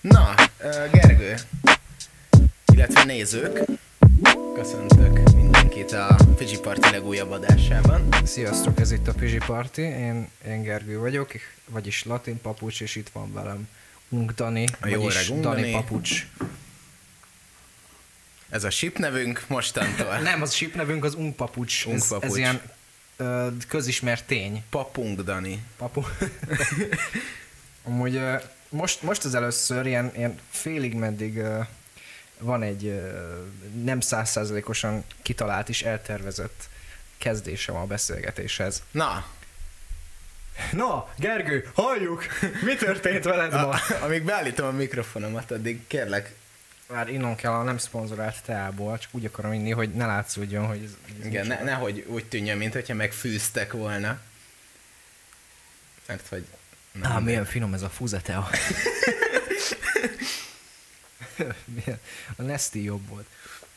Na, Gergő, illetve nézők, köszöntök mindenkit a Fiji Party legújabb adásában. Sziasztok, ez itt a Pizsi Party, én, én Gergő vagyok, vagyis latin papucs, és itt van velem Unk Dani, A jó vagyis Dani Dani. papucs. Ez a ship nevünk mostantól. Nem, az ship nevünk az Unk papucs. Unk ez, papucs. ez ilyen ö, közismert tény. Papunk Dani. Papu. Amúgy most, most az először ilyen, ilyen félig meddig van egy nem százszázalékosan kitalált és eltervezett kezdésem a beszélgetéshez. Na, Na, Gergő, halljuk! Mi történt veled ma? a, amíg beállítom a mikrofonomat, addig kérlek, Már innom kell a nem szponzorált teából, csak úgy akarom inni, hogy ne látszódjon, hogy ez, ez igen, ne, nehogy úgy tűnjön, mint hogyha megfűztek volna. Mert hogy... nem, Á, milyen finom ez a fuzetea. Milyen- a Nesti jobb volt.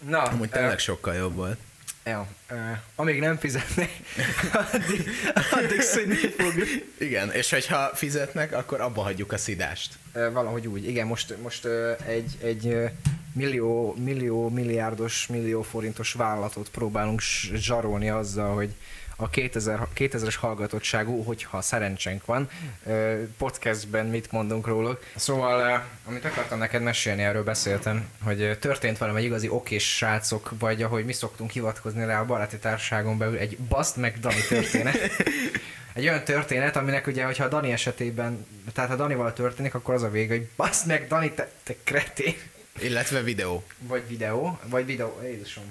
Na, Amúgy tényleg sokkal jobb volt. ja, ö, amíg nem fizetnek, addig, addig szűnni fog. Igen, és hogyha fizetnek, akkor abba hagyjuk a szidást. Ö, Valahogy úgy, igen, most, most ö, egy, egy millió, millió, milliárdos, millió forintos vállalatot próbálunk zsarolni azzal, hogy a 2000, 2000-es hallgatottságú, hogyha szerencsénk van, podcastben mit mondunk róluk. Szóval, amit akartam neked mesélni, erről beszéltem, hogy történt velem egy igazi okés srácok, vagy ahogy mi szoktunk hivatkozni rá a baráti társágon belül, egy baszt meg Dani történet. Egy olyan történet, aminek ugye, hogyha a Dani esetében, tehát ha Danival történik, akkor az a vége, hogy bassz meg Dani, te, te kretén. Illetve videó. Vagy videó, vagy videó, Jézusom.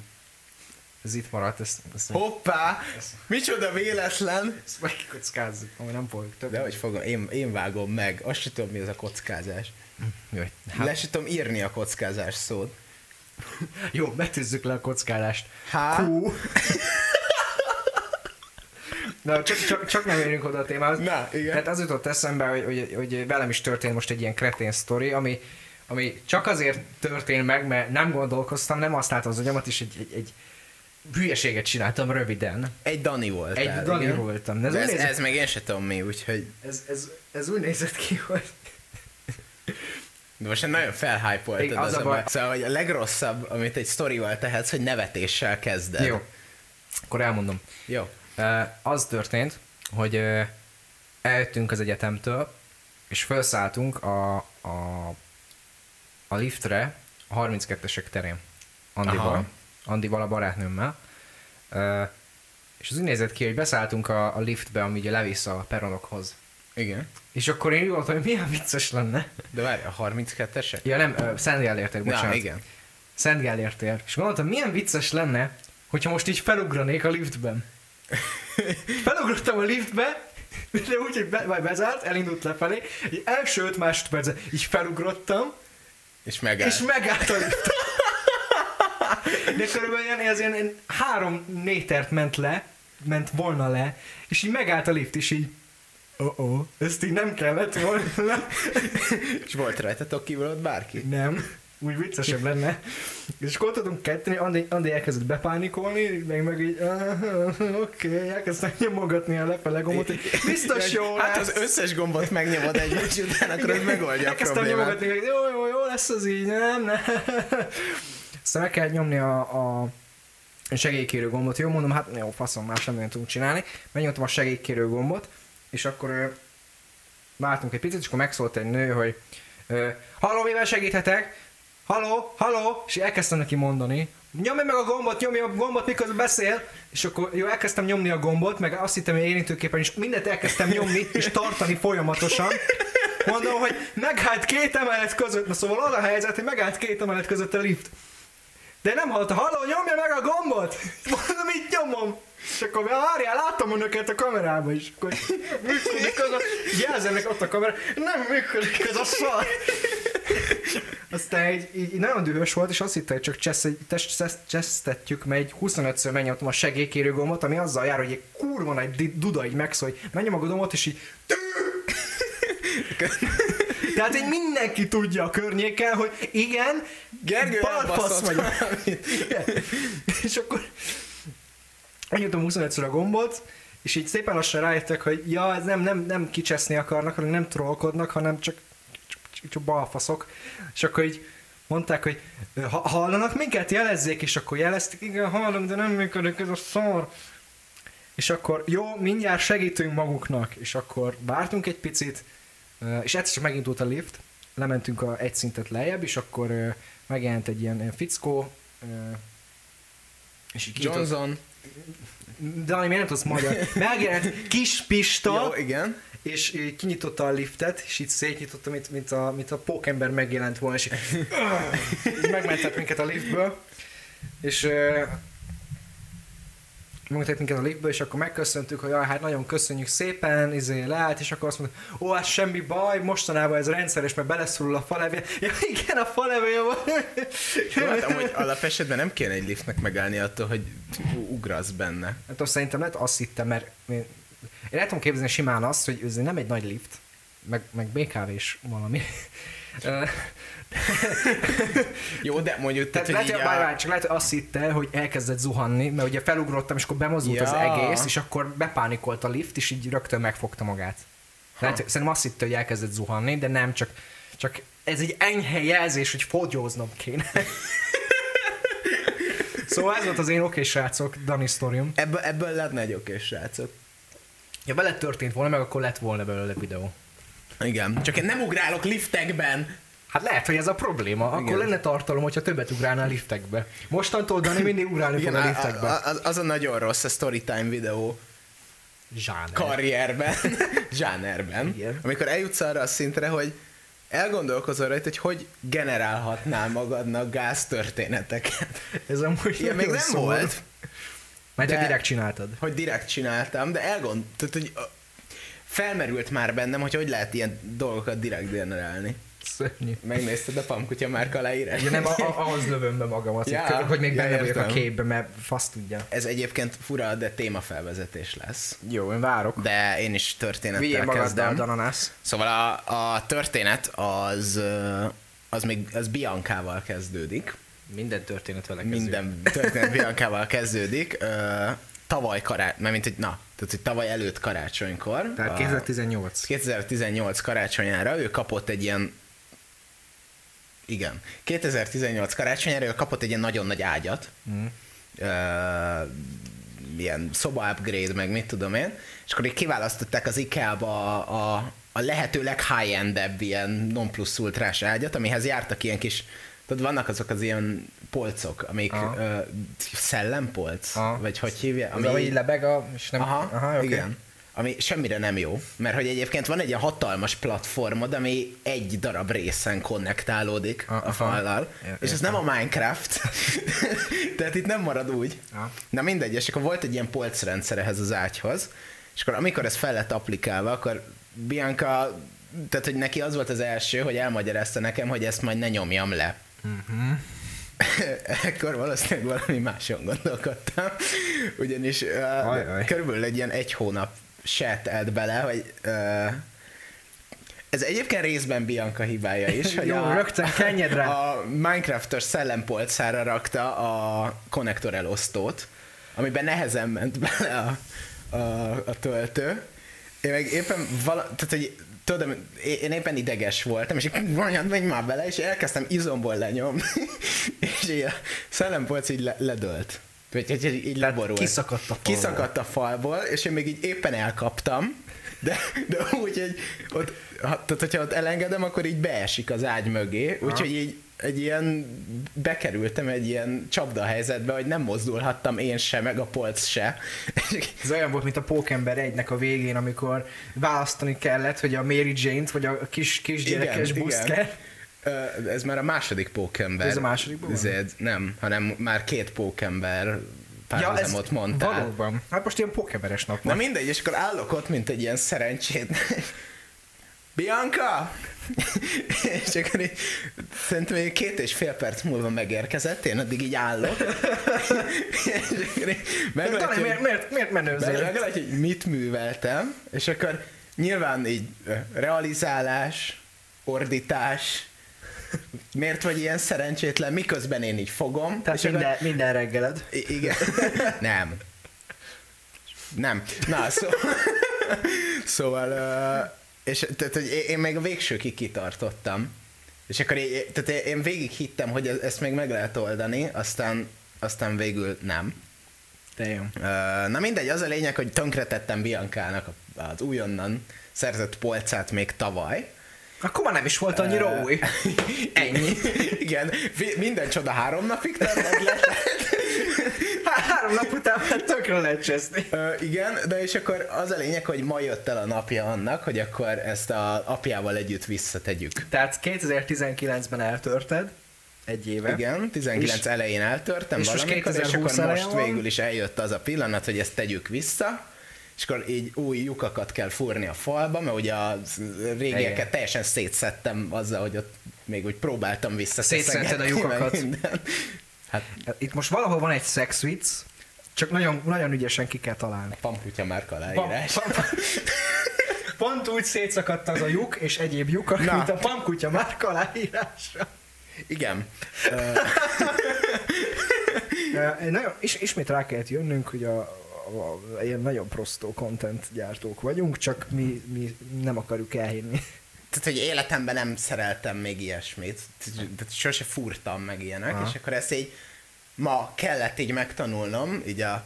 Ez itt maradt, ezt, ezt, Hoppá! Micsoda véletlen! ezt meg kikockázzuk, ami nem fogjuk több. De hogy fogom, én, én vágom meg. Azt sem tudom, mi ez a kockázás. Jaj, Hát. Le sem tudom írni a kockázás szót. jó, betűzzük le a kockálást. Há? Q. Na, csak, csak, csak nem érünk oda a témához. Na, igen. Tehát az jutott eszembe, hogy, hogy, hogy velem is történt most egy ilyen kretén sztori, ami, ami csak azért történt meg, mert nem gondolkoztam, nem használtam az agyamat, és egy, egy, egy hülyeséget csináltam röviden. Egy Dani volt. Egy Dani voltam. De De ez, ez, úgy ez, nézett, meg én sem tudom mi, úgyhogy... ez, ez, ez úgy nézett ki, hogy De most nagyon felhypoltad Igen, az az, a baj-. Szóval, hogy a legrosszabb, amit egy sztorival tehetsz, hogy nevetéssel kezded. jó. Akkor elmondom. Jó. Ö, az történt, hogy ö, eljöttünk az egyetemtől, és felszálltunk a, a, a liftre a 32-esek terén. Andival. Aha. Andival, a barátnőmmel. Ö, és az úgy nézett ki, hogy beszálltunk a, a liftbe, ami ugye levisz a peronokhoz. Igen. És akkor én úgy voltam, hogy milyen vicces lenne. De várj, a 32-esek? Ja nem, ö, Szent Gellértér, Na, bocsánat. igen. Szent Gellértér. És gondoltam, milyen vicces lenne, hogyha most így felugranék a liftben. Felugrottam a liftbe, de úgy, hogy be, vagy bezárt, elindult lefelé, egy első öt másodpercet így felugrottam, És megáll. és megállt a lift. De körülbelül ilyen, ez ilyen, három métert ment le, ment volna le, és így megállt a lift, és így oh ezt így nem kellett volna. és volt rajtatok kívül ott bárki? Nem, úgy viccesebb lenne. És akkor ott ketteni, Andi, Andi elkezdett bepánikolni, meg meg így, "Ah, oké, okay, elkezdtem nyomogatni a lefele gombot, hogy biztos jó Hát lesz. az összes gombot megnyomod egymás után, akkor az megoldja a Elkezdtem problémát. nyomogatni, hogy jó, jó, jó lesz az így, nem, nem. Meg kell nyomni a, a segélykérő gombot. Jó, mondom, hát jó, faszom, más nem tudunk csinálni. Megnyomtam a segélykérő gombot, és akkor vártunk egy picit, és akkor megszólt egy nő, hogy halló, mivel segíthetek? Halló, halló, és elkezdtem neki mondani, nyomja meg a gombot, nyomja a gombot, miközben beszél, és akkor jó, elkezdtem nyomni a gombot, meg azt hittem, hogy érintőképpen is mindent elkezdtem nyomni, és tartani folyamatosan. Mondom, hogy megállt két emelet között, na szóval az a helyzet, hogy megállt két emelet között a lift. De nem hallott, halló, nyomja meg a gombot! Mondom, így nyomom. És akkor várjál, láttam önöket a kamerában is. Akkor működik az a... Jelzenek ott a kamera. Nem működik ez a szar. Aztán így, így, így nagyon dühös volt, és azt hitte, hogy csak csesztetjük, mert egy 25-ször megnyomtam a segélykérő gombot, ami azzal jár, hogy egy kurva nagy duda így megszól, hogy megnyom a gombot, és így Tehát így mindenki tudja a környéken, hogy igen, Gergő balfasz. Igen. És akkor megnyomtam 25-ször a gombot, és így szépen lassan rájöttek, hogy ja, ez nem, nem, nem kicseszni akarnak, hanem nem trollkodnak, hanem csak, csak, csak balfaszok, és akkor így mondták, hogy ha, hallanak minket, jelezzék, és akkor jelezték, igen, hallom, de nem működik ez a szar. És akkor jó, mindjárt segítünk maguknak, és akkor vártunk egy picit, és egyszer csak megindult a lift, lementünk a egy szintet lejjebb, és akkor megjelent egy ilyen, ilyen fickó, és így Johnson. Dani, miért nem tudsz magyar? Megjelent kis Pista, Jó, igen. és így kinyitotta a liftet, és így szétnyitotta, mint, mint, a, mint a pókember megjelent volna, és így, így megmentett minket a liftből, és megmentett minket a liftből, és akkor megköszöntük, hogy hát nagyon köszönjük szépen, izé leállt, és akkor azt mondta, ó, hát semmi baj, mostanában ez rendszeres, mert beleszorul a falevél. Ja, igen, a falevél van. Jó, hát amúgy alapesetben nem kéne egy liftnek megállni attól, hogy ugrasz benne. Nem tudom, szerintem lehet azt hittem, mert én, én el tudom képzelni simán azt, hogy ez nem egy nagy lift, meg, meg BKV is valami. Jó, de mondjuk, Tehát tehát, lehet, hogy a... csak lehet, hogy azt hitte, hogy elkezdett zuhanni, mert ugye felugrottam, és akkor bemozdult az Ja. egész, és akkor bepánikolt a lift, és így rögtön megfogta magát. Lehet, szerintem azt hitte, hogy elkezdett zuhanni, de nem, csak, csak ez egy enyhe jelzés, hogy fogyóznom kéne. szóval ez volt az én oké srácok, Dani sztorium. Ebből, ebből lenne egy okés srácok. Ja, vele történt volna, meg akkor lett volna belőle videó. Igen. Csak én nem ugrálok liftekben. Hát lehet, hogy ez a probléma. Akkor Igen. lenne tartalom, hogyha többet ugrálnál a liftekbe. Mostantól Dani mindig ugrálni fog a liftekbe. a, az, az a nagyon rossz a storytime videó Zsáner. karrierben, zsánerben, Igen. amikor eljutsz arra a szintre, hogy elgondolkozol rajta, hogy hogy generálhatnál magadnak gáztörténeteket. Ez amúgy Ilyen még nem szomorú. volt, Mert de- direkt csináltad. hogy direkt csináltam, de elgond... Tehát, hogy felmerült már bennem, hogy hogy lehet ilyen dolgokat direkt generálni. Szörnyű. Megnézted a Pamkutya márka leírás? Ja, nem, a, a, ahhoz lövöm be magamat, Ja, ja, hogy még ja, benne vagyok a értem. képben, mert fasz tudja. Ez egyébként fura, de témafelvezetés lesz. Jó, én várok. De én is történettel Vigyél kezdem. Dananász. Szóval a, a történet az, az még az Biancával kezdődik. Minden történet vele kezdődik. Minden történet Biancával kezdődik. Tavaly karácsony, mert mint hogy na, tehát hogy tavaly előtt karácsonykor. Tehát a 2018. 2018 karácsonyára ő kapott egy ilyen igen. 2018 karácsonyára kapott egy ilyen nagyon nagy ágyat. Mm. Ö, ilyen szoba upgrade, meg mit tudom én, és akkor így kiválasztották az IKEA-ba a, a, a lehető leghigh-endebb ilyen non plus ultrás ágyat, amihez jártak ilyen kis, tudod, vannak azok az ilyen polcok, amik Aha. ö, szellempolc, Aha. vagy hogy hívja? Az, ahogy így lebeg a... És nem... Aha, Aha okay. igen. Ami semmire nem jó, mert hogy egyébként van egy ilyen hatalmas platformod, ami egy darab részen konnektálódik Aha. a fallal, Ja, és ez nem a Minecraft, tehát itt nem marad úgy. Aha. Na mindegy, és akkor volt egy ilyen polcrendszer ehhez az ágyhoz, és akkor amikor ez fel lett applikálva, akkor Bianca, tehát hogy neki az volt az első, hogy elmagyarázta nekem, hogy ezt majd ne nyomjam le. Mhm. Ekkor valószínűleg valami máson gondolkodtam, ugyanis uh, Ajaj. körülbelül egy ilyen egy hónap se telt bele, hogy uh, ez egyébként részben Bianca hibája is, hogy Jó, rögtön kenjed rá. a Minecraftos szellempolcára rakta a konnektor elosztót, amiben nehezen ment bele a, a, a töltő. Én meg éppen vala, tehát hogy tudom, én éppen ideges voltam, és így vajon menj már bele, és elkezdtem izomból lenyomni, és így a szellempolc így le, ledölt. Így, így, leborult. kiszakadt a falból. Kiszakadt a falból, és én még így éppen elkaptam, de, de úgy, hogy ott, tehát hogyha ott elengedem, akkor így beesik az ágy mögé, úgyhogy így egy ilyen, bekerültem egy ilyen csapda helyzetbe, hogy nem mozdulhattam én se, meg a polc se. Ez olyan volt, mint a Pókember egynek a végén, amikor választani kellett, hogy a Mary Jane-t, vagy a kis, kisgyerekes buszt kell. Ez már a második pókember. Ez a második pókember? Nem, hanem már két pókember párhuzamot mondtál. valóban. Hát most ilyen pókemberes nap Na mindegy, és akkor állok ott, mint egy ilyen szerencsét. Bianca! és akkor így, szerintem egy két és fél perc múlva megérkezett, én addig így állok. és akkor így Dani, meglátja, miért, miért, miért menőzél? meglátja, hogy mit műveltem, és akkor nyilván így realizálás, ordítás, miért vagy ilyen szerencsétlen, miközben én így fogom. Tehát és akkor- minden, minden reggeled. I- igen. Nem. Nem. Na, szó... szóval uh, és tehát, hogy én- még a végsőkig kitartottam. És akkor én, tehát én végig hittem, hogy ez- ezt még meg lehet oldani, aztán, aztán végül nem. De jó. Na mindegy, az a lényeg, hogy tönkretettem Biancának az újonnan szerzett polcát még tavaly. Akkor már nem is volt annyira új. Ennyi. Igen, minden csoda három napig tartott le. Há- Három nap után már tökre lehet cseszni. Igen, de és akkor az a lényeg, hogy ma jött el a napja annak, hogy akkor ezt a apjával együtt visszategyük. Tehát 2019-ben eltörted, egy éve. Igen, 19 És- elején eltörtem és most valamikor, és 2020 akkor most végül is eljött az a pillanat, hogy ezt tegyük vissza, és akkor így új lyukakat kell fúrni a falba, mert ugye a régieket Igen. teljesen szétszettem azzal, hogy ott még úgy próbáltam vissza. Szétszedted a lyukakat. Hát Itt most valahol van egy sex vicc, csak nagyon, nagyon ügyesen ki kell találni. pamputya márka aláírás. pont, pont úgy szétszakadt az a lyuk és egyéb lyukak, Na. mint a pankutya márka aláírása. Igen. Ö, Nagyon, is, ismét rá kellett jönnünk, hogy a, a, ilyen nagyon prostó content gyártók vagyunk, csak mi, mi nem akarjuk elhinni. tehát, hogy életemben nem szereltem még ilyesmit, tehát sose fúrtam meg ilyenek, Aha. és akkor ezt így ma kellett így megtanulnom, így a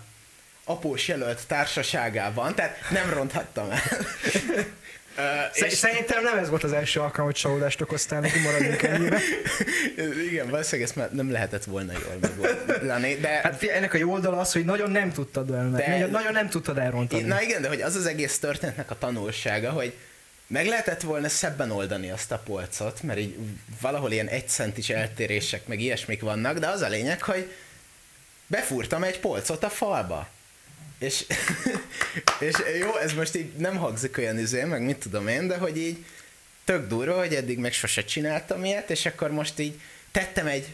após jelölt társaságában, tehát nem ronthattam el. Ö, Sz- Szerintem nem ez volt az első alkalom, hogy csalódást okoztál, neki maradjunk ennyire. igen, valószínűleg ezt már nem lehetett volna jól megoldani, de Hát figyelj, ennek a jó oldala az, hogy nagyon nem tudtad el, De- nagyon, nagyon nem tudtad elrontani. Na igen, de hogy az az egész történetnek a tanulsága, hogy meg lehetett volna szebben oldani azt a polcot, mert így valahol ilyen egy centis eltérések, meg ilyesmik vannak, de az a lényeg, hogy befúrtam egy polcot a falba. És, és jó, ez most így nem hangzik olyan izé, meg mit tudom én, de hogy így tök durva, hogy eddig meg sose csináltam ilyet, és akkor most így tettem egy,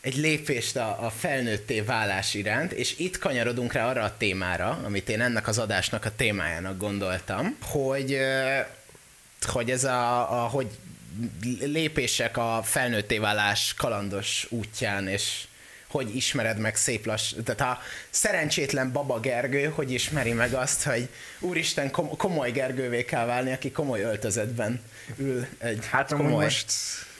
egy lépést a, a felnőtté válás iránt, és itt kanyarodunk rá arra a témára, amit én ennek az adásnak a témájának gondoltam, hogy, hogy ez a, a hogy lépések a felnőtté válás kalandos útján, és hogy ismered meg szép lass... Tehát a szerencsétlen Baba Gergő, hogy ismeri meg azt, hogy úristen, kom- komoly Gergővé kell válni, aki komoly öltözetben ül egy Hát komoly... most,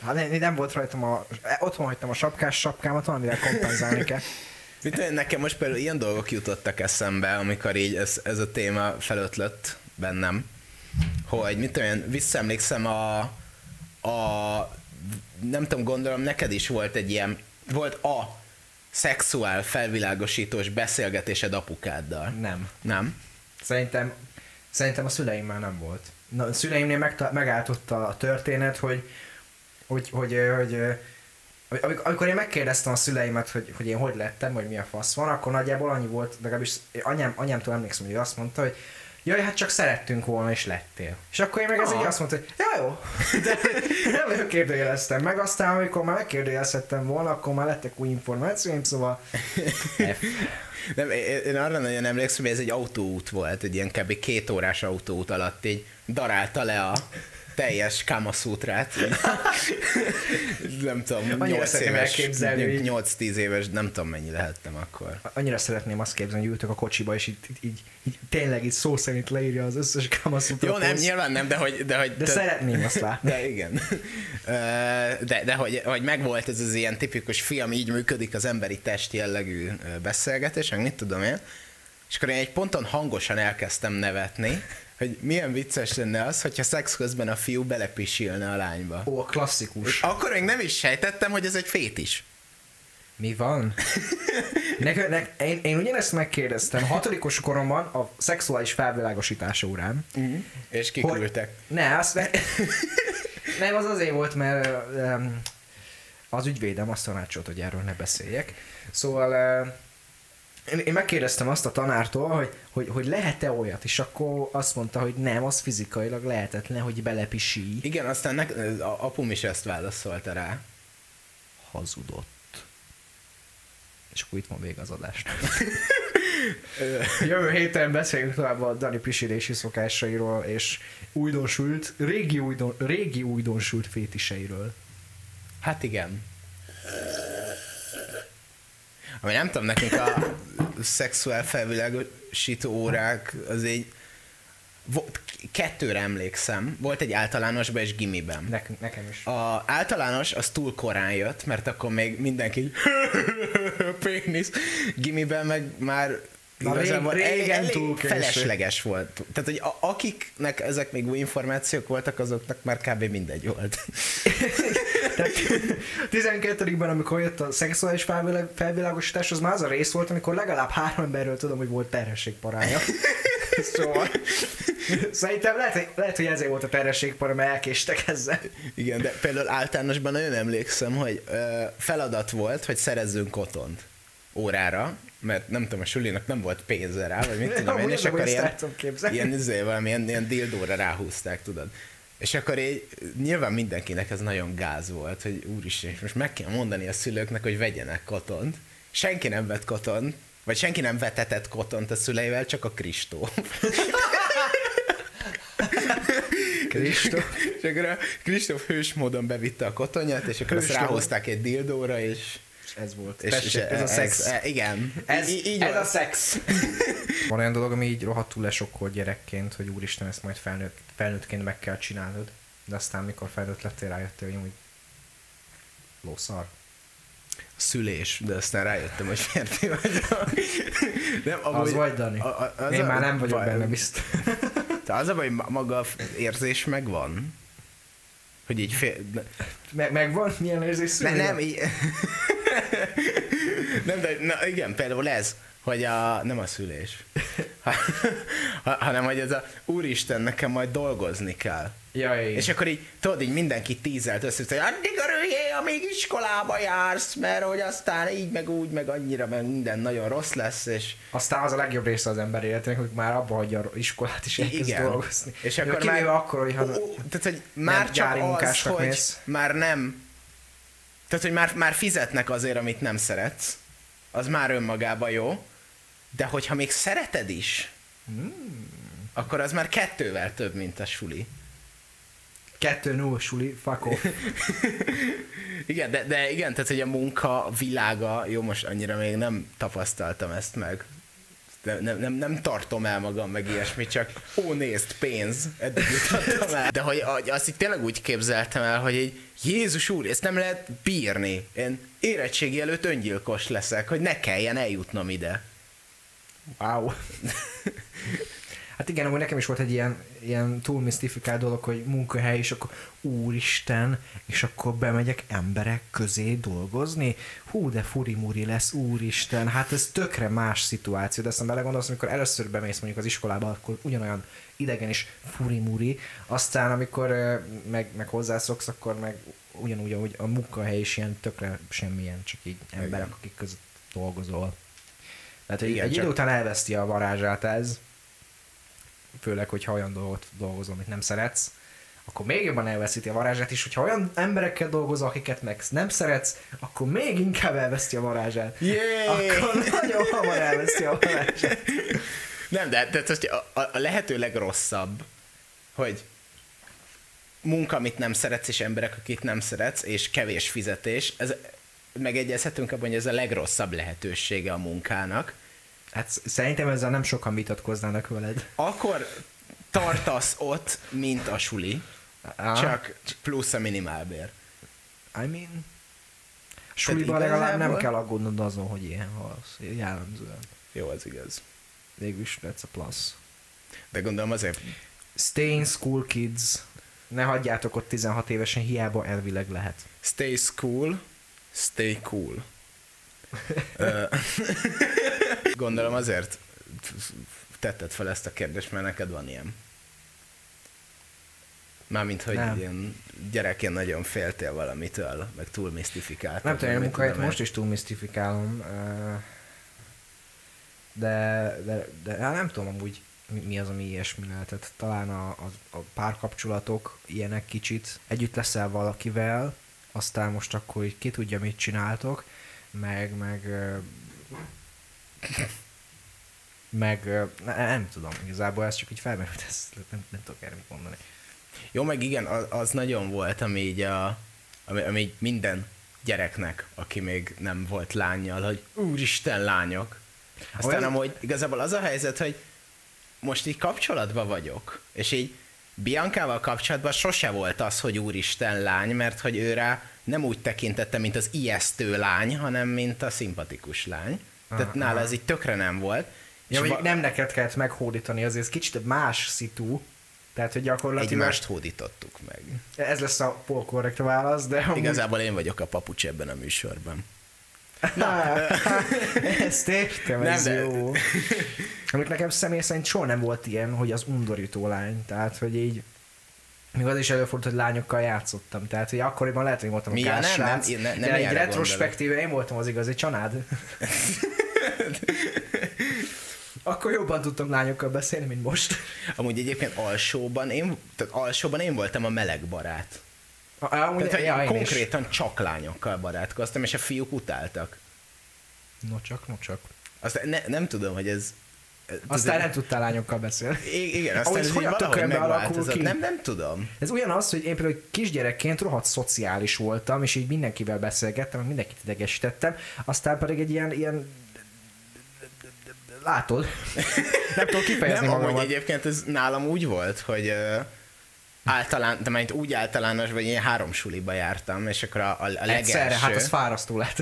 hát nem, nem volt rajtam a, otthon hagytam a sapkás sapkámat, valamivel kompenzálni kell. Mit nekem most például ilyen dolgok jutottak eszembe, amikor így ez, ez a téma felötlött bennem, hogy mit tudom én, visszaemlékszem a, a nem tudom, gondolom neked is volt egy ilyen, volt a szexuál felvilágosítós beszélgetésed apukáddal. Nem. Nem? Szerintem, szerintem a szüleimmel nem volt. Na, a szüleimnél megta- megállt ott a történet, hogy, hogy, hogy, hogy, hogy amikor, én megkérdeztem a szüleimet, hogy, hogy én hogy lettem, hogy mi a fasz van, akkor nagyjából annyi volt, legalábbis anyám, anyámtól emlékszem, hogy azt mondta, hogy jaj, hát csak szerettünk volna, és lettél. És akkor én meg ez így azt mondta, hogy ja, jó, de nem kérdőjeleztem meg, aztán amikor már megkérdőjelezhettem volna, akkor már lettek új információim, szóval. Nem, én, én arra nagyon emlékszem, hogy ez egy autóút volt, egy ilyen kb. két órás autóút alatt így darálta le a teljes Kamasutrát. így. nem tudom, Annyira 8 szeretném éves, elképzelni, hogy- 8-10 éves, nem tudom mennyi lehettem akkor. annyira szeretném azt képzelni, hogy ültök a kocsiba, és így, így, így, tényleg így szó szerint leírja az összes Kamasutra Jó, nem, nyilván nem, de hogy... De, hogy, De szeretném azt látni. De igen. De, de hogy, hogy megvolt ez az ilyen tipikus film, így működik az emberi test jellegű beszélgetés, meg mit tudom én. És akkor én egy ponton hangosan elkezdtem nevetni, hogy milyen vicces lenne az, hogyha szex közben a fiú belepisilne a lányba. Ó, a klasszikus. Akkor még nem is sejtettem, hogy ez egy fétis. Mi van? ne, ne, én, én ugyanezt megkérdeztem hatodikos koromban a szexuális felvilágosítás órán. És kiküldtek. Ne, azt ne, nem, az azért volt, mert um, az ügyvédem azt tanácsolt, hogy erről ne beszéljek. Szóval uh, én, én megkérdeztem azt a tanártól, hogy, hogy, hogy lehet-e olyat, és akkor azt mondta, hogy nem, az fizikailag lehetetlen, hogy belepisíj. Igen, aztán nek, a apum is ezt válaszolta rá. Hazudott. És akkor itt van vége az adásnak. Jövő héten beszéljünk tovább a Dani pisilési szokásairól, és újdonsült, régi, újdon, régi újdonsült fétiseiről. Hát igen. Ami nem tudom, nekünk a szexuál felvilágosító órák az volt, kettőre emlékszem, volt egy általánosban és gimiben. Ne, nekem is. A általános az túl korán jött, mert akkor még mindenki pénisz. Gimiben meg már Na, igazából rég- elég, túl késő. felesleges volt. Tehát, hogy a, akiknek ezek még új információk voltak, azoknak már kb. mindegy volt. Tehát 12-ben, amikor jött a szexuális felvilág, felvilágosítás, az már az a rész volt, amikor legalább három emberről tudom, hogy volt terhességparája. szóval szerintem lehet, hogy, lehet, hogy ezért volt a terhességpara, mert elkéstek ezzel. Igen, de például általánosban nagyon emlékszem, hogy ö, feladat volt, hogy szerezzünk kotont órára, mert nem tudom, a sulinak nem volt pénze rá, vagy mit tudom én, és akkor ilyen, ilyen, izé, valamilyen ilyen dildóra ráhúzták, tudod. És akkor így, nyilván mindenkinek ez nagyon gáz volt, hogy úristen, most meg kell mondani a szülőknek, hogy vegyenek kotont. Senki nem vett kotont, vagy senki nem vetetett kotont a szüleivel, csak a Kristó. Kristóf. és akkor a Kristóf hős módon bevitte a kotonját, és akkor azt Hős módon. ráhozták egy dildóra, és És ez volt. és, Tessék, és ez a szex. Ez, igen. Ez, Í- így ez van. a szex. Van olyan dolog, ami így rohadtul lesokkolt gyerekként, hogy úristen, ezt majd felnőtt, felnőttként meg kell csinálnod. De aztán, mikor felnőtt lettél, rájöttél, hogy úgy lószar. szülés, de aztán rájöttem, hogy férfi vagyok. Nem, Az vagy, Dani. A, a, az Én a már nem vagyok baj- benne biztos. De az a baj, maga a érzés megvan. Hogy így fél... Meg, megvan? Milyen érzés szülni? nem, így... nem, de na, igen, például ez, hogy a, nem a szülés, ha, ha, hanem hogy ez a úristen, nekem majd dolgozni kell. Ja. És akkor így, tudod, így mindenki tízelt össze, hogy addig örüljél, amíg iskolába jársz, mert hogy aztán így, meg úgy, meg annyira, meg minden nagyon rossz lesz, és Aztán az a legjobb része az ember életének, hogy már abba hagyja a iskolát és elkezd Igen. dolgozni. És Jó, akkor kivéve már- akkor, hogy ha... Ó, ó, tehát, hogy már csak gyári az, hogy mész. már nem, tehát, hogy már, már fizetnek azért, amit nem szeretsz, az már önmagában jó, de hogyha még szereted is, Hmm. akkor az már kettővel több, mint a suli. Kettő null suli, fuck off. Igen, de, de igen, tehát hogy a munka világa, jó, most annyira még nem tapasztaltam ezt meg. Nem, nem, nem tartom el magam meg ilyesmi, csak ó, nézd, pénz, eddig jutottam el. De hogy hogy azt így tényleg úgy képzeltem el, hogy egy Jézus úr, ezt nem lehet bírni. Én érettségi előtt öngyilkos leszek, hogy ne kelljen eljutnom ide. Wow. Hát igen, amúgy nekem is volt egy ilyen, ilyen túl misztifikált dolog, hogy munkahely, és akkor úristen, és akkor bemegyek emberek közé dolgozni. Hú, de furi-muri lesz, úristen. Hát ez tökre más szituáció, de aztán belegondolsz, amikor először bemész mondjuk az iskolába, akkor ugyanolyan idegen is furi-muri. Aztán, amikor meg, meg hozzászoksz, akkor meg ugyanúgy, ahogy a munkahely is ilyen tökre semmilyen, csak így emberek, akik között dolgozol. Tehát hogy Igen, egy idő után elveszti a varázsát ez, főleg, hogyha olyan dolgot dolgozol, amit nem szeretsz, akkor még jobban elveszíti a varázsát, és hogyha olyan emberekkel dolgozol, akiket meg nem szeretsz, akkor még inkább elveszti a varázsát. Yay! Akkor nagyon hamar elveszti a varázsát. Nem, de, de, de a, a lehető legrosszabb, hogy munka, amit nem szeretsz, és emberek, akit nem szeretsz, és kevés fizetés, ez megegyezhetünk abban, hogy ez a legrosszabb lehetősége a munkának. Hát sz- szerintem ezzel nem sokan vitatkoznának veled. Akkor tartasz ott, mint a suli, Ah, csak plusz a minimálbér. I mean... Suliban legalább nem kell aggódnod azon, hogy ilyen halsz. Jellemzően. Jó, az igaz. Végülis that's a plus. De gondolom azért Stay in school, kids. Ne hagyjátok ott 16 évesen, hiába elvileg lehet. stay school, stay cool. Gondolom azért tetted fel ezt a kérdést, mert neked van ilyen. Mármint, hogy Nem. ilyen gyerekként nagyon féltél valamitől, meg túl misztifikáltad. Nem tudom, én én. most is túl misztifikálom, de, de, de hát nem tudom amúgy mi, mi az, ami ilyesmi lehetett. Talán a, a, a párkapcsolatok ilyenek kicsit. Együtt leszel valakivel, aztán most akkor ki tudja, mit csináltok, meg, meg meg ne, nem tudom, igazából ez csak így felmerült, ezt nem, nem tudok erre mit mondani. Jó, meg igen, az, az nagyon volt, ami így, a, ami, ami így minden gyereknek, aki még nem volt lányjal, hogy úristen lányok. Aztán Olyan- amúgy igazából az a helyzet, hogy most így kapcsolatban vagyok, és így Biancával kapcsolatban sose volt az, hogy úristen lány, mert hogy őre nem úgy tekintette, mint az ijesztő lány, hanem mint a szimpatikus lány. Tehát Aha. nála ez így tökre nem volt. Ja, vagy va- nem neked kellett meghódítani, azért ez kicsit más szitu. Tehát, hogy gyakorlatilag egymást hódítottuk meg. ez lesz a polkorrekt válasz, de amúgy... Igazából én vagyok a papucs ebben a műsorban. Na, ezt értem, ez Nem, de- jó. Amik nekem személy szerint soha nem volt ilyen, hogy az undorító lány. Tehát, hogy így még az is előfordult, hogy lányokkal játszottam. Tehát, hogy akkoriban lehet, hogy voltam Mi? a nem, nem, ne- nem de egy retrospektíve én voltam az igazi csanád. Akkor jobban tudtam lányokkal beszélni, mint most. Amúgy egyébként alsóban én, tehát alsóban én voltam a meleg barát. Amúgy, Tehát, ja, én is. konkrétan csak lányokkal barátkoztam, és a fiúk utáltak. No csak, no csak. Aztán ne, nem tudom, hogy ez... Aztán nem tudtál lányokkal beszélni. Igen, aztán Ahogy ez hogy valahogy megváltozott. ki? Nem, nem tudom. Ez ugyanaz, hogy én például kisgyerekként rohadt szociális voltam, és így mindenkivel beszélgettem, mindenkit idegesítettem, aztán pedig egy ilyen, ilyen látod, nem tudom kifejezni Nem, magamat. egyébként ez nálam úgy volt, hogy uh, általán, de majd úgy általános, vagy én három suliba jártam, és akkor a, a, a legelső, Egyszerre, hát az fárasztó lett.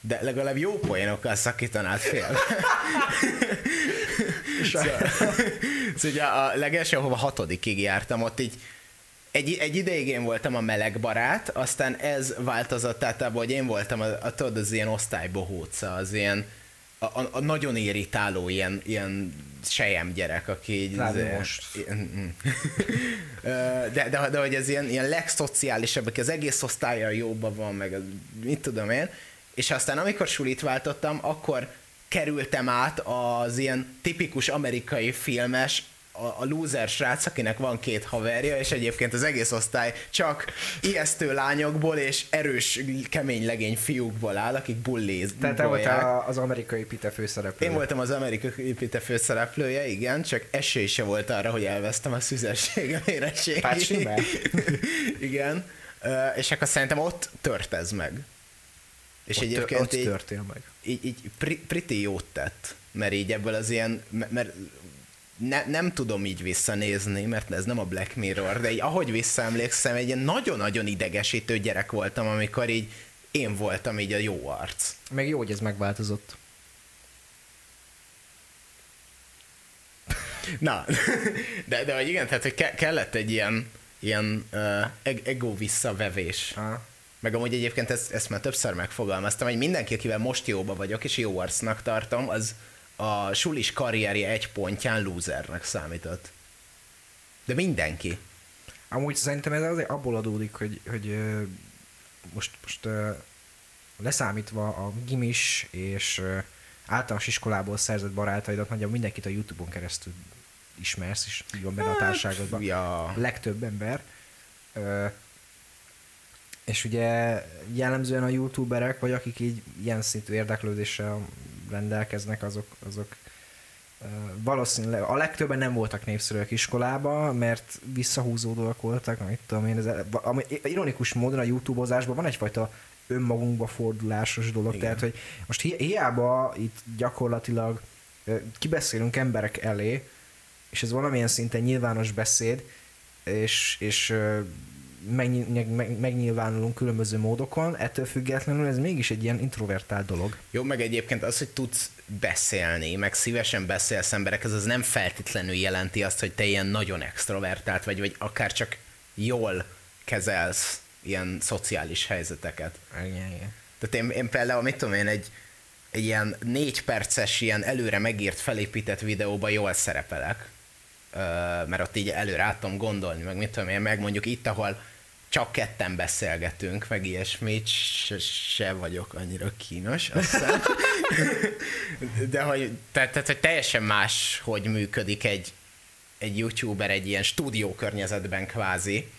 de legalább jó poénokkal szakítanád fél. szóval, szóval ugye a legelső, ahova hatodikig jártam, ott így egy, egy ideig én voltam a meleg barát, aztán ez változott át abba, hogy én voltam a, a tudod, az ilyen osztálybohóca, az ilyen a, a, a nagyon irritáló ilyen, ilyen sejem gyerek, aki így... Rád izé- most. ilyen- mm. Ö, de, de, de, hogy ez ilyen, ilyen legszociálisabb, aki az egész osztálya jóban van, meg mit tudom én, és aztán amikor sulit váltottam, akkor kerültem át az ilyen tipikus amerikai filmes a, a loser srác, akinek van két haverja, és egyébként az egész osztály csak ijesztő lányokból és erős, kemény legény fiúkból áll, akik bulliz. Tehát te voltál az amerikai Pite főszereplő. Én voltam az amerikai Pite főszereplője, igen, csak esély se volt arra, hogy elvesztem a szüzességem érettségig. Igen. És akkor szerintem ott tört ez meg. És ott, egyébként ott így, törtél meg. így, így pretty jót tett, mert így ebből az ilyen, mert- ne, nem tudom így visszanézni, mert ez nem a Black Mirror, de így ahogy visszaemlékszem, egy ilyen nagyon-nagyon idegesítő gyerek voltam, amikor így én voltam így a jó arc. Meg jó, hogy ez megváltozott. Na, de, de hogy igen, tehát hogy ke- kellett egy ilyen, ilyen uh, ego visszavevés. Ah. Meg amúgy egyébként ezt, ezt már többször megfogalmaztam, hogy mindenki, akivel most jóba vagyok, és jó arcnak tartom, az a sulis karrierje egy pontján losernek számított. De mindenki. Amúgy szerintem ez azért abból adódik, hogy, hogy most, most leszámítva a gimis és általános iskolából szerzett barátaidat, nagyjából mindenkit a Youtube-on keresztül ismersz, és így van benne a társaságodban. Ja. A legtöbb ember. És ugye jellemzően a youtuberek, vagy akik így ilyen szintű érdeklődéssel rendelkeznek, azok, azok valószínűleg a legtöbben nem voltak népszerűek iskolába, mert visszahúzódóak voltak, mit tudom én, ez, ami, ironikus módon a youtubozásban van egyfajta önmagunkba fordulásos dolog, Igen. tehát hogy most hi- hiába itt gyakorlatilag kibeszélünk emberek elé, és ez valamilyen szinten nyilvános beszéd, és, és megnyilvánulunk különböző módokon, ettől függetlenül ez mégis egy ilyen introvertált dolog. Jó, meg egyébként az, hogy tudsz beszélni, meg szívesen beszélsz emberekhez, az nem feltétlenül jelenti azt, hogy te ilyen nagyon extrovertált vagy, vagy akár csak jól kezelsz ilyen szociális helyzeteket. Igen, igen. Tehát én, én például, mit tudom én, egy, egy ilyen négy perces, ilyen előre megírt, felépített videóban jól szerepelek. Mert ott így előre át tudom gondolni, meg mit tudom én, meg mondjuk itt, ahol csak ketten beszélgetünk, meg ilyesmit, se, se vagyok annyira kínos. De hogy, tehát, tehát, hogy teljesen más, hogy működik egy, egy youtuber egy ilyen stúdió környezetben kvázi,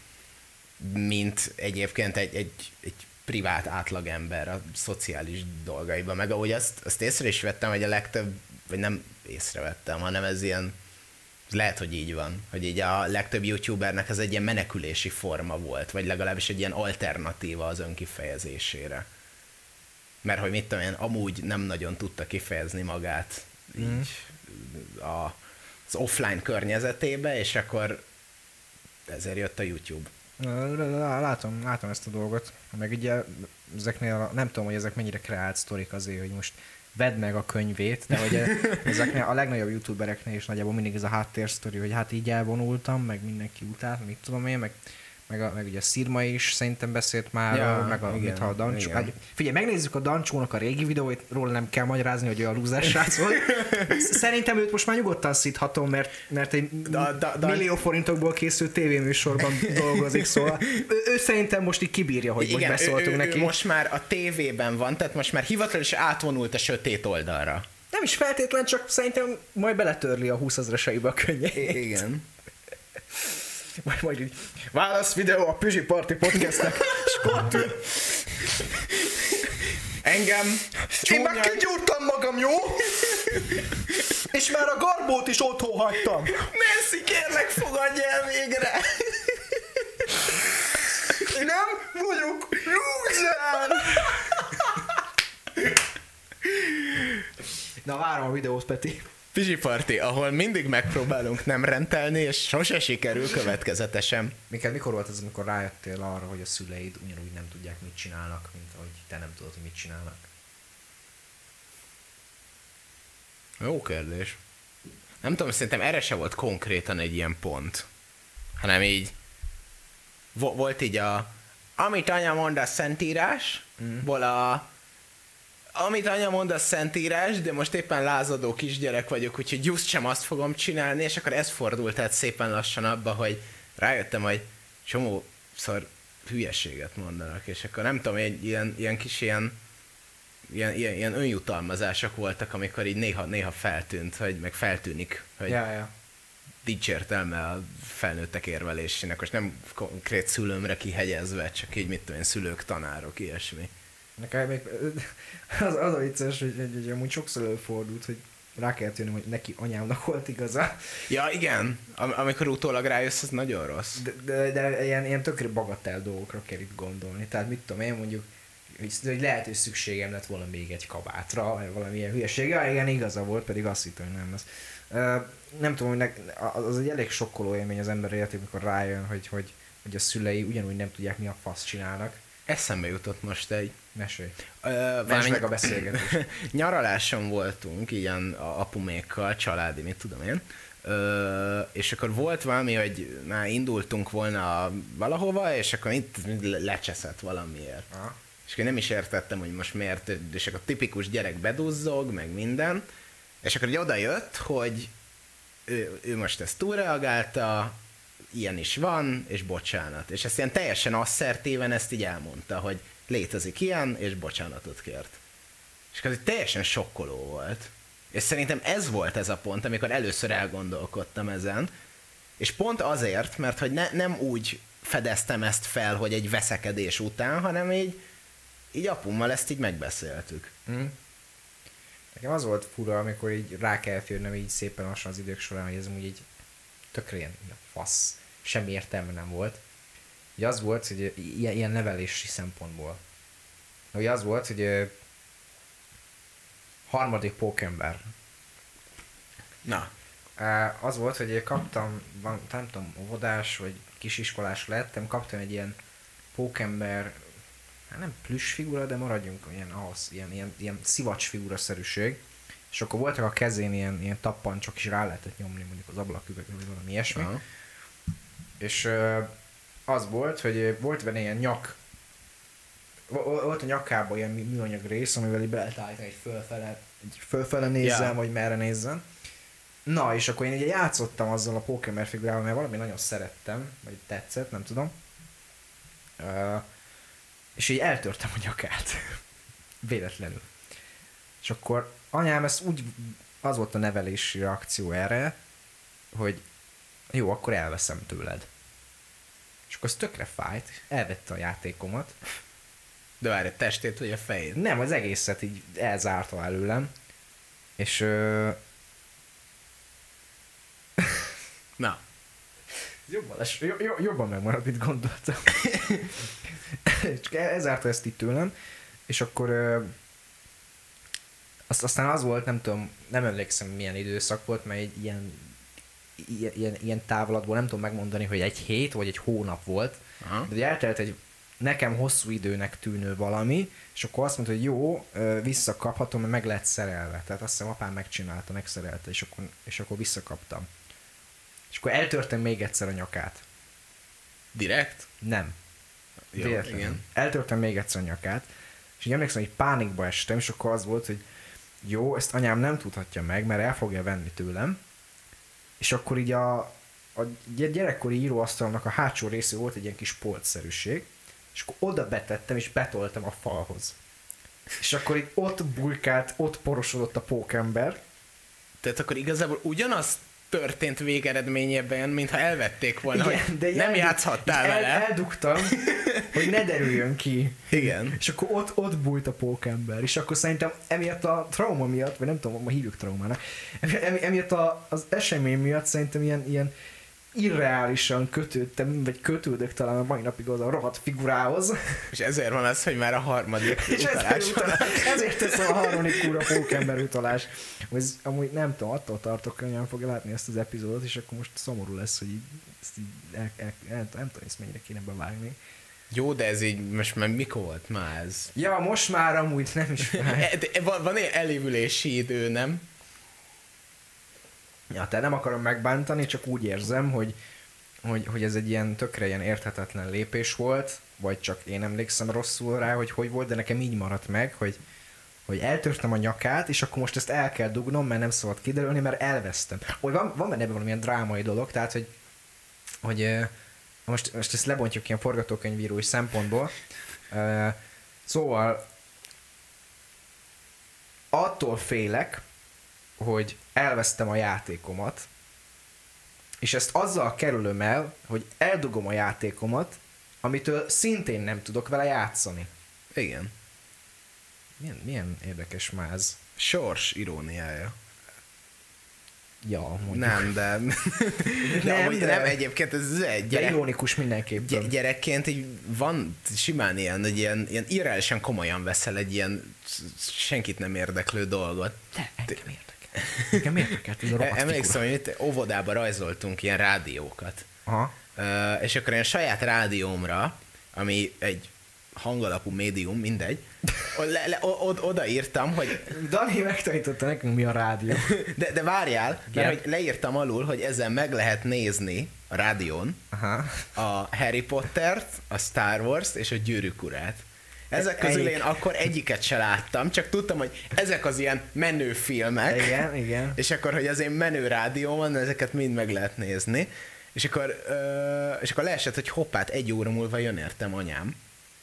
mint egyébként egy, egy, egy privát átlagember a szociális dolgaiban. Meg ahogy azt, azt észre is vettem, hogy a legtöbb, vagy nem észrevettem, hanem ez ilyen, lehet, hogy így van, hogy így a legtöbb youtubernek ez egy ilyen menekülési forma volt, vagy legalábbis egy ilyen alternatíva az önkifejezésére. Mert hogy mit tudom én, amúgy nem nagyon tudta kifejezni magát így a az offline környezetébe, és akkor ezért jött a YouTube. Látom, látom ezt a dolgot. Meg ugye ezeknél, nem tudom, hogy ezek mennyire kreált sztorik azért, hogy most vedd meg a könyvét, de hogy ezeknél a legnagyobb youtubereknél is nagyjából mindig ez a háttérsztori, hogy hát így elvonultam, meg mindenki után, mit tudom én, meg meg, a, meg ugye a Szirma is szerintem beszélt már, ja, meg a, igen, mit, ha a Dancsó. Hát, figyelj, megnézzük a Dancsónak a régi videóit, róla nem kell magyarázni, hogy olyan lúzás srác volt. Szerintem őt most már nyugodtan szíthatom, mert, mert egy da, da, da, millió forintokból készült tévéműsorban dolgozik, szóval ő, ő szerintem most így kibírja, hogy igen, most beszóltunk ő, neki. Ő most már a tévében van, tehát most már hivatalosan átvonult a sötét oldalra. Nem is feltétlen, csak szerintem majd beletörli a 20 ezreseibe a könnyeit. Igen. Majd, majd így, válasz videó a Püzsi Party podcastnek, és Engem Én meg kigyúrtam magam, jó? És már a garbót is otthon hagytam. Merci, kérlek, fogadj el végre! Én nem vagyok loser! Na várom a videót, Peti. Pizsi Party, ahol mindig megpróbálunk nem rendelni, és sose sikerül következetesen. Mikor, mikor volt az, amikor rájöttél arra, hogy a szüleid ugyanúgy nem tudják, mit csinálnak, mint ahogy te nem tudod, hogy mit csinálnak? Jó kérdés. Nem tudom, szerintem erre se volt konkrétan egy ilyen pont. Hanem így vo- volt így a amit anya mond a szentírás, mm. a amit anya mond, a szentírás, de most éppen lázadó kisgyerek vagyok, úgyhogy just sem azt fogom csinálni, és akkor ez fordult tehát szépen lassan abba, hogy rájöttem, hogy csomószor hülyeséget mondanak, és akkor nem tudom, egy ilyen, ilyen kis ilyen, ilyen, ilyen, ilyen önjutalmazások voltak, amikor így néha, néha feltűnt, hogy meg feltűnik, hogy ja, ja. nincs értelme a felnőttek érvelésének, most nem konkrét szülőmre kihegyezve, csak így mit tudom én, szülők, tanárok, ilyesmi. Nekem még az, az a vicces, hogy, hogy, hogy amúgy sokszor előfordult, hogy rá kell tűnni, hogy neki anyámnak volt igaza. Ja, igen. Am- amikor utólag rájössz, az nagyon rossz. De, de, de ilyen, ilyen tökre bagatell dolgokra kell itt gondolni. Tehát mit tudom én mondjuk, hogy, lehet, hogy szükségem lett volna még egy kabátra, vagy valamilyen hülyeség. Ja, igen, igaza volt, pedig azt hittem, hogy nem. Uh, nem tudom, hogy ne, az egy elég sokkoló élmény az ember életében, amikor rájön, hogy, hogy, hogy a szülei ugyanúgy nem tudják, mi a fasz csinálnak. Eszembe jutott most egy Mesélj. Uh, meg a beszélgetés. nyaraláson voltunk, ilyen a apumékkal, családi, mit tudom én. Uh, és akkor volt valami, hogy már indultunk volna valahova, és akkor itt lecseszett valamiért. Aha. És akkor nem is értettem, hogy most miért, és akkor tipikus gyerek beduzzog, meg minden. És akkor oda jött, hogy ő, ő most ezt túlreagálta, ilyen is van, és bocsánat. És ezt ilyen teljesen asszertíven ezt így elmondta, hogy létezik ilyen, és bocsánatot kért. És egy teljesen sokkoló volt. És szerintem ez volt ez a pont, amikor először elgondolkodtam ezen, és pont azért, mert hogy ne, nem úgy fedeztem ezt fel, hogy egy veszekedés után, hanem így, így apummal ezt így megbeszéltük. Mm. Nekem az volt fura, amikor így rá kell férnem így szépen lassan az idők során, hogy ez úgy így tökre ilyen fasz, semmi értelme nem volt. Ugye az volt, hogy ilyen, ilyen nevelési szempontból. Ugye az volt, hogy harmadik pókember. Na. Az volt, hogy kaptam, van, nem tudom, óvodás vagy kisiskolás lettem, kaptam egy ilyen pókember, hát nem plüss figura, de maradjunk ilyen ahhoz, ilyen, ilyen, ilyen szivacs figura szerűség. És akkor voltak a kezén ilyen, ilyen tappancsok, és rá lehetett nyomni mondjuk az ablaküvegre, vagy valami ilyesmi. Uh-huh. És az volt, hogy volt benne ilyen nyak, volt a nyakában ilyen műanyag rész, amivel így be lehet állítani, hogy fölfele, egy fölfele nézzen, yeah. vagy merre nézzen. Na, és akkor én ugye játszottam azzal a Pokémon figurával, mert valami nagyon szerettem, vagy tetszett, nem tudom. Uh, és így eltörtem a nyakát. Véletlenül. És akkor anyám ezt úgy, az volt a nevelési reakció erre, hogy jó, akkor elveszem tőled. És akkor az tökre fájt, elvette a játékomat. De várj, a testét vagy a fejét? Nem, az egészet így elzárta előlem. És... Ö... Na. Jobban, lesz, jobban megmaradt, mint gondoltam. Csak elzárta ezt itt tőlem. És akkor... Ö... Azt, aztán az volt, nem tudom, nem emlékszem milyen időszak volt, mert egy ilyen ilyen, ilyen, távlatból, nem tudom megmondani, hogy egy hét vagy egy hónap volt, Aha. de ugye eltelt egy nekem hosszú időnek tűnő valami, és akkor azt mondta, hogy jó, visszakaphatom, mert meg lehet szerelve. Tehát azt hiszem apám megcsinálta, megszerelte, és akkor, és akkor visszakaptam. És akkor eltörtem még egyszer a nyakát. Direkt? Nem. Jó, Véletlenül. igen. Eltörtem még egyszer a nyakát, és így emlékszem, hogy pánikba estem, és akkor az volt, hogy jó, ezt anyám nem tudhatja meg, mert el fogja venni tőlem. És akkor így a, a gy- gyerekkori íróasztalnak a hátsó részé volt egy ilyen kis polcszerűség, és akkor oda betettem, és betoltam a falhoz. És akkor így ott bujkált, ott porosodott a pókember, Tehát akkor igazából ugyanaz történt végeredményében, mintha elvették volna, Igen, hogy de nem játszhattál el, vele. Eldugtam, hogy ne derüljön ki. Igen. És akkor ott, ott bújt a pókember, és akkor szerintem emiatt a trauma miatt, vagy nem tudom, ma hívjuk traumának, emi- emi- emiatt a, az esemény miatt szerintem ilyen, ilyen irreálisan kötődtem, vagy kötődök talán a mai napig az a rohadt figurához. És ezért van az, hogy már a harmadik És ezért, utalás van. utal, ezért teszem a harmadik kúra pókember utalás. Ez, amúgy nem tudom, attól tartok, hogy nem fogja látni ezt az epizódot, és akkor most szomorú lesz, hogy így, ezt így el, el, el, nem tudom, ezt mennyire kéne bevágni. Jó, de ez így, most már mikor volt már ez? Ja, most már amúgy nem is már. E- Van, van egy elévülési idő, nem? Ja, te nem akarom megbántani, csak úgy érzem, hogy, hogy, hogy ez egy ilyen tökre ilyen érthetetlen lépés volt, vagy csak én emlékszem rosszul rá, hogy hogy volt, de nekem így maradt meg, hogy, hogy eltörtem a nyakát, és akkor most ezt el kell dugnom, mert nem szabad kiderülni, mert elvesztem. Hogy van, van benne valamilyen drámai dolog, tehát, hogy, hogy most, most ezt lebontjuk ilyen forgatókönyvírói szempontból. Ö, Szóval attól félek, hogy elvesztem a játékomat, és ezt azzal kerülöm el, hogy eldugom a játékomat, amitől szintén nem tudok vele játszani. Igen. Milyen, milyen érdekes máz. Sors iróniája. Ja, mondjuk. Nem, de... de, Nem, amúgy de- nem, egyébként ez egy De gyerek, ironikus mindenképpen. gy- gyerekként így van simán ilyen, hogy ilyen, ilyen irreálisan komolyan veszel egy ilyen senkit nem érdeklő dolgot. De engem érdekel. Engem érdekel, ez a Emlékszem, hogy itt óvodában rajzoltunk ilyen rádiókat. Aha. Ö, és akkor én saját rádiómra, ami egy hangalapú médium, mindegy, le, le, od, odaírtam, hogy Dani megtanította nekünk, mi a rádió. de, de várjál, mert hogy leírtam alul, hogy ezzel meg lehet nézni a rádión Aha. a Harry Pottert, a Star Wars-t és a Gyűrűk urát. Ezek közül Egyik. én akkor egyiket se láttam, csak tudtam, hogy ezek az ilyen menő filmek, Igen, igen. és akkor, hogy az én menő rádió van, ezeket mind meg lehet nézni. És akkor, és akkor leesett, hogy hoppát, egy óra múlva jön értem anyám.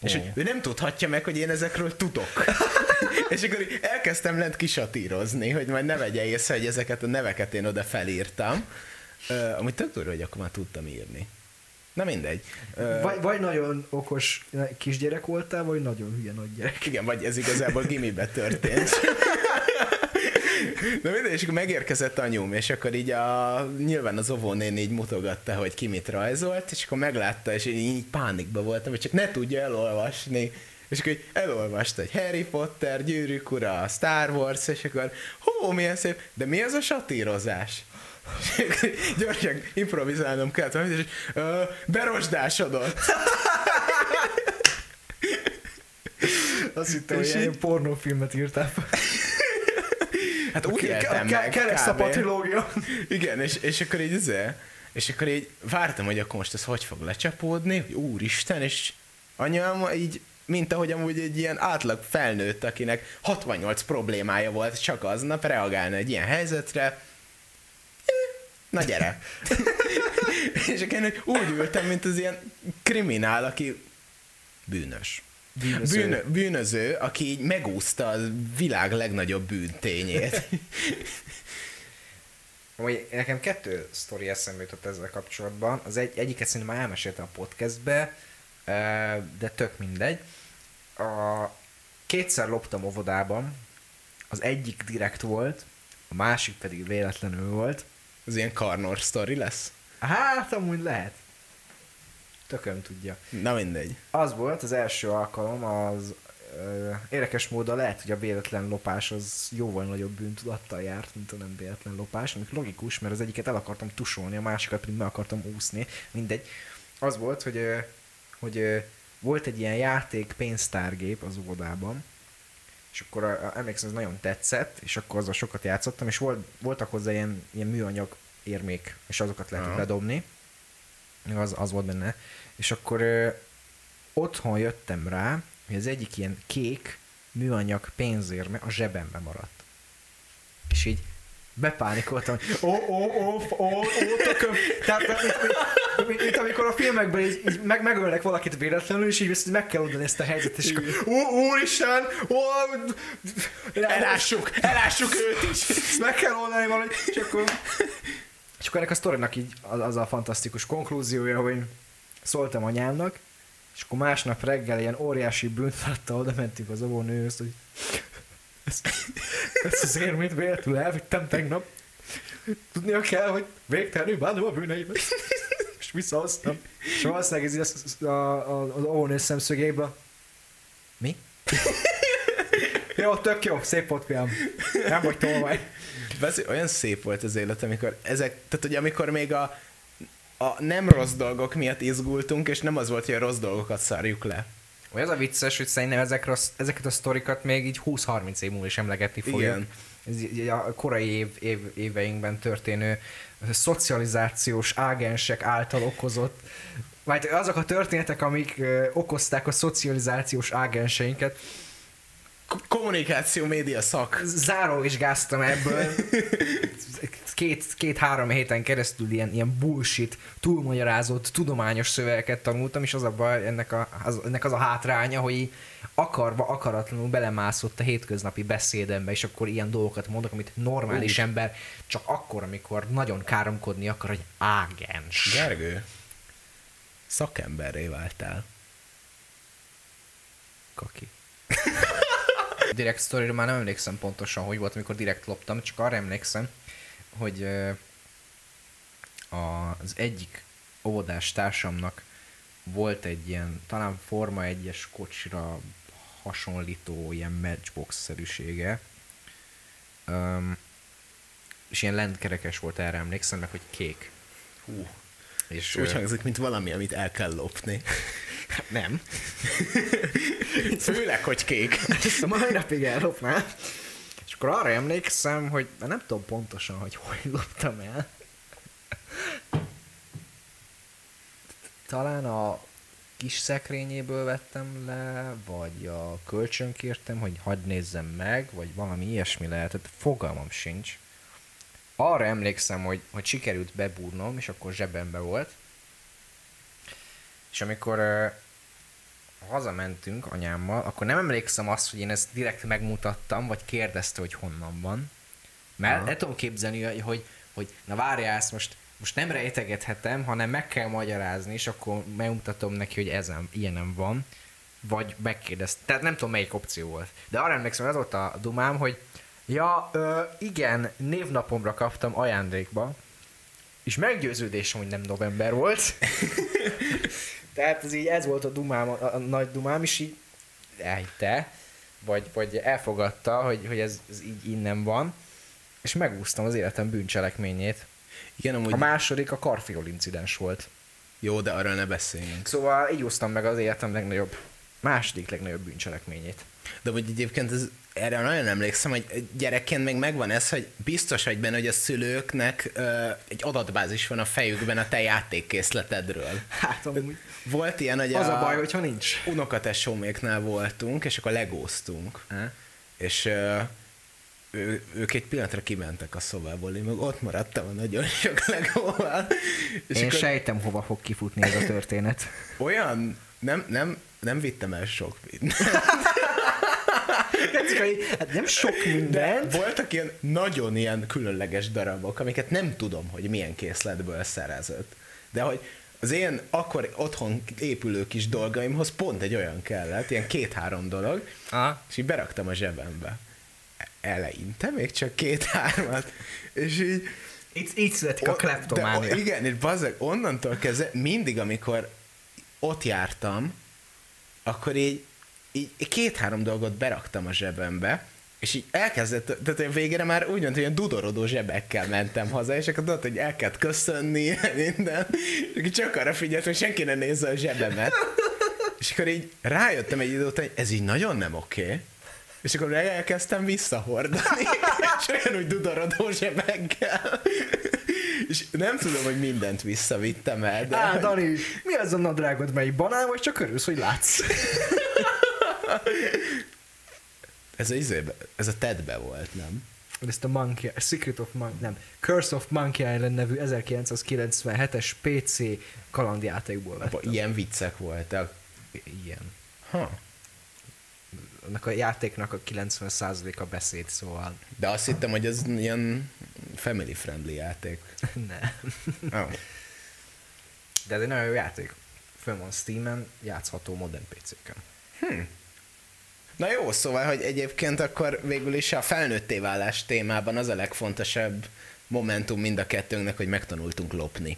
És hogy ő nem tudhatja meg, hogy én ezekről tudok. és akkor elkezdtem lent kisatírozni, hogy majd ne vegye észre, hogy ezeket a neveket én oda felírtam. Ö, amit tök durva, hogy akkor már tudtam írni. Na mindegy. Ö, Vagy, vagy nagyon okos kisgyerek voltál, vagy nagyon hülye nagy gyerek. igen, vagy ez igazából gimibe történt. Na mindegy, és akkor megérkezett anyum, és akkor így a, nyilván az óvónéni így mutogatta, hogy ki mit rajzolt, és akkor meglátta, és én így pánikba voltam, hogy csak ne tudja elolvasni. És akkor elolvasta, hogy Harry Potter, Gyűrűk ura, Star Wars, és akkor hó, milyen szép, de mi az a satírozás? Gyorsan improvizálnom kellett, és ö, berosdásodott. Azt hittem, hogy ilyen pornófilmet írtál. Hát úgy éltem Ke- meg. Keresztapa kb. trilógia. Igen, és, és akkor így izé, és akkor így vártam, hogy akkor most ez hogy fog lecsapódni, hogy úristen, és anyám így, mint ahogy amúgy egy ilyen átlag felnőtt, akinek 68 problémája volt csak aznap reagálna egy ilyen helyzetre, Eh, na gyere. és akkor én úgy ültem, mint az ilyen kriminál, aki bűnös. Bűnöző. Bűnö, bűnöző, aki így megúszta a világ legnagyobb bűntényét. Amúgy nekem kettő sztori eszembe jutott ezzel kapcsolatban. Az egy, egyiket szerintem már elmeséltem a podcastbe, de tök mindegy. A, kétszer loptam óvodában, az egyik direkt volt, a másik pedig véletlenül volt. Az ilyen Karnor sztori lesz? Hát, amúgy lehet. Tököm tudja. Na mindegy. Az volt az első alkalom, az ö, érdekes módon lehet, hogy a véletlen lopás az jóval nagyobb bűntudattal járt, mint a nem véletlen lopás, amik logikus, mert az egyiket el akartam tusolni, a másikat pedig meg akartam úszni, mindegy. Az volt, hogy, ö, hogy ö, volt egy ilyen játék pénztárgép az óvodában, és akkor a, a, emlékszem, ez nagyon tetszett, és akkor azzal sokat játszottam, és volt, voltak hozzá ilyen, ilyen műanyag érmék, és azokat lehetett bedobni. Az, az volt benne. És akkor ö, otthon jöttem rá, hogy az egyik ilyen kék műanyag pénzérme a zsebembe maradt. És így bepánikoltam, ó, ó, ó, ó, ó, tököm. Tehát, mint, mint, mint, mint, amikor a filmekben így, így meg, megölnek valakit véletlenül, és így meg kell oldani ezt a helyzetet, és akkor, ó, úristen, ó, Elássuk, elássuk őt is. meg kell oldani valahogy, és akkor, és akkor ennek a sztorinak így az, a fantasztikus konklúziója, hogy szóltam anyámnak, és akkor másnap reggel ilyen óriási bűntudattal oda mentünk az óvónőhöz, hogy ezt, ezt az érmét véletlenül elvittem tegnap. Tudnia kell, hogy végtelenül bánom a bűneimet. És visszahoztam. És valószínűleg ez az, a, a, az óvónő szemszögéből. Mi? jó, tök jó, szép volt fiam. Nem vagy tolvaj. Beszél, olyan szép volt az élet, amikor ezek, tehát hogy amikor még a, a nem rossz dolgok miatt izgultunk, és nem az volt, hogy a rossz dolgokat szárjuk le. Vagy az a vicces, hogy szerintem ezekre, a- ezeket a sztorikat még így 20-30 év múlva is emlegetni fogjuk. Igen. Ez a korai év, év, éveinkben történő szocializációs ágensek által okozott, vagy azok a történetek, amik ö, okozták a szocializációs ágenseinket, kommunikáció, média szak. záróvizsgáztam ebből két, két-három héten keresztül ilyen, ilyen bullshit, túlmagyarázott, tudományos szövegeket tanultam, és az a baj, ennek, a, az, ennek az a hátránya, hogy akarva, akaratlanul belemászott a hétköznapi beszédembe, és akkor ilyen dolgokat mondok, amit normális Úgy. ember csak akkor, amikor nagyon káromkodni akar, hogy ágens. Gergő, szakemberré váltál. Kaki. direkt story már nem emlékszem pontosan, hogy volt, amikor direkt loptam, csak arra emlékszem, hogy az egyik óvodás társamnak volt egy ilyen, talán Forma 1-es kocsira hasonlító ilyen matchbox-szerűsége. Um, és ilyen lentkerekes volt, erre emlékszem, meg hogy kék. Hú. És Úgy ö, hangzik, mint valami, amit el kell lopni. nem. Főleg, hogy kék. Ezt a mai napig ellopnám. És akkor arra emlékszem, hogy nem tudom pontosan, hogy hogy loptam el. Talán a kis szekrényéből vettem le, vagy a kölcsön kértem, hogy hagyd nézzem meg, vagy valami ilyesmi lehetett. Fogalmam sincs. Arra emlékszem, hogy, hogy sikerült bebúrnom, és akkor zsebembe volt. És amikor ö, hazamentünk anyámmal, akkor nem emlékszem azt, hogy én ezt direkt megmutattam, vagy kérdezte, hogy honnan van. Mert Aha. el tudom képzelni, hogy- hogy, hogy na várjál, ezt most, most nem rejtegethetem, hanem meg kell magyarázni, és akkor megmutatom neki, hogy ezen, ilyenem van. Vagy megkérdezte. Tehát nem tudom, melyik opció volt. De arra emlékszem, hogy az volt a dumám, hogy ja, ö, igen, névnapomra kaptam ajándékba, és meggyőződésem, hogy nem november volt. Tehát ez így, ez volt a dumám, a, a nagy dumám, és így elhitte, vagy, vagy elfogadta, hogy, hogy ez, ez így innen van, és megúsztam az életem bűncselekményét. Igen, amúgy A második a karfiol incidens volt. jó, de arról ne beszéljünk. Szóval így úsztam meg az életem legnagyobb, második legnagyobb bűncselekményét. De hogy egyébként ez, erre nagyon emlékszem, hogy gyerekként még megvan ez, hogy biztos vagy benne, hogy a szülőknek ö, egy adatbázis van a fejükben a te játékkészletedről. Hát amúgy Volt ilyen, hogy az a baj, hogyha nincs. unokatesóméknál voltunk, és akkor legóztunk. Ha? És ö, ő, ők egy pillanatra kimentek a szobából, én meg ott maradtam a nagyon sok legóval. És Én akkor sejtem, hova fog kifutni ez a történet. olyan, nem, nem, nem vittem el sok mindent. hát nem sok De mindent. voltak ilyen nagyon ilyen különleges darabok, amiket nem tudom, hogy milyen készletből szerezett. De hogy az én akkor otthon épülő kis dolgaimhoz pont egy olyan kellett, ilyen két-három dolog, Aha. és így beraktam a zsebembe. Eleinte még csak két-hármat, és így... Itt, így születik a kleptománia. Igen, és bazzeg, onnantól kezdve mindig, amikor ott jártam, akkor így így két-három dolgot beraktam a zsebembe, és így elkezdett, tehát a végére már úgy mondta, hogy ilyen dudorodó zsebekkel mentem haza, és akkor tudod, hogy el kellett köszönni, minden, és csak arra figyelt, hogy senki ne nézze a zsebemet. És akkor így rájöttem egy idő után, hogy ez így nagyon nem oké. Okay. És akkor elkezdtem visszahordani, és olyan úgy dudorodó zsebekkel. És nem tudom, hogy mindent visszavittem el, de... Á, Dani, mi az a nadrágod, mely banán, vagy csak örülsz, hogy látsz? Ez a, izébe, ez a Tedbe volt, nem? Ezt a Monkey, Secret of Monkey, nem, Curse of Monkey Island nevű 1997-es PC kalandjátékból vettem. Ilyen viccek voltak. Ilyen. Ha. Annak a játéknak a 90%-a beszéd, szóval. De azt hittem, hogy ez ilyen family friendly játék. ne. Oh. De ez egy nagyon jó játék. Fönn van Steam-en, játszható modern PC-ken. Hm. Na jó, szóval, hogy egyébként akkor végül is a felnőtté válás témában az a legfontosabb momentum mind a kettőnknek, hogy megtanultunk lopni.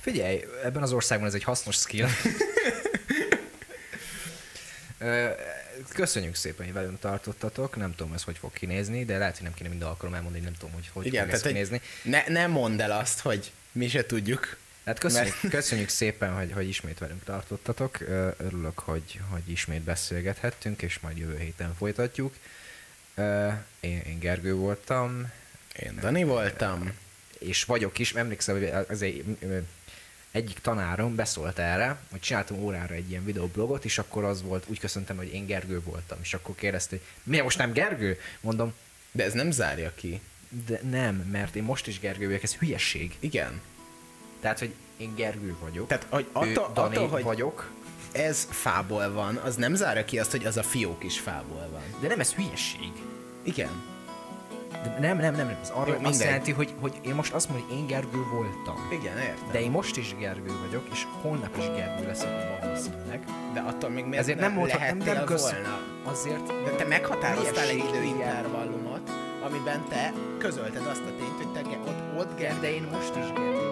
Figyelj, ebben az országban ez egy hasznos skill. Köszönjük szépen, hogy velünk tartottatok. Nem tudom, ez hogy fog kinézni, de lehet, hogy nem kéne minden alkalom elmondani, nem tudom, hogy hogy Igen, fog tehát, kinézni. ne, ne mondd el azt, hogy mi se tudjuk. Hát köszönjük, köszönjük szépen, hogy, hogy ismét velünk tartottatok. Örülök, hogy, hogy ismét beszélgethettünk, és majd jövő héten folytatjuk. Én, én Gergő voltam, Én Dani voltam. és vagyok is, emlékszem, hogy az egy, egyik tanárom beszólt erre, hogy csináltam órára egy ilyen videoblogot, és akkor az volt, úgy köszöntem, hogy én Gergő voltam, és akkor kérdezte, hogy miért most nem Gergő? Mondom, De ez nem zárja ki. de nem, mert én most is Gergő vagyok, ez hülyesség. Igen. Tehát, hogy én Gergő vagyok, Tehát, hogy attól, Dani attól, hogy vagyok, ez fából van, az nem zárja ki azt, hogy az a fiók is fából van. de nem ez hülyesség. Igen. De nem, nem, nem, nem. Ez arra Jó, azt mindegy. jelenti, hogy, hogy én most azt mondom, hogy én Gergő voltam. Igen, értem. De én most is Gergő vagyok, és holnap is Gergő leszek valószínűleg. De attól még miért Ezért ne nem nem, lehettél nem kösz... volna? Azért, De te meghatároztál egy Hülyeség, időintervallumot, amiben te közölted azt a tényt, hogy te ott, ott Gergő de én most is Gergő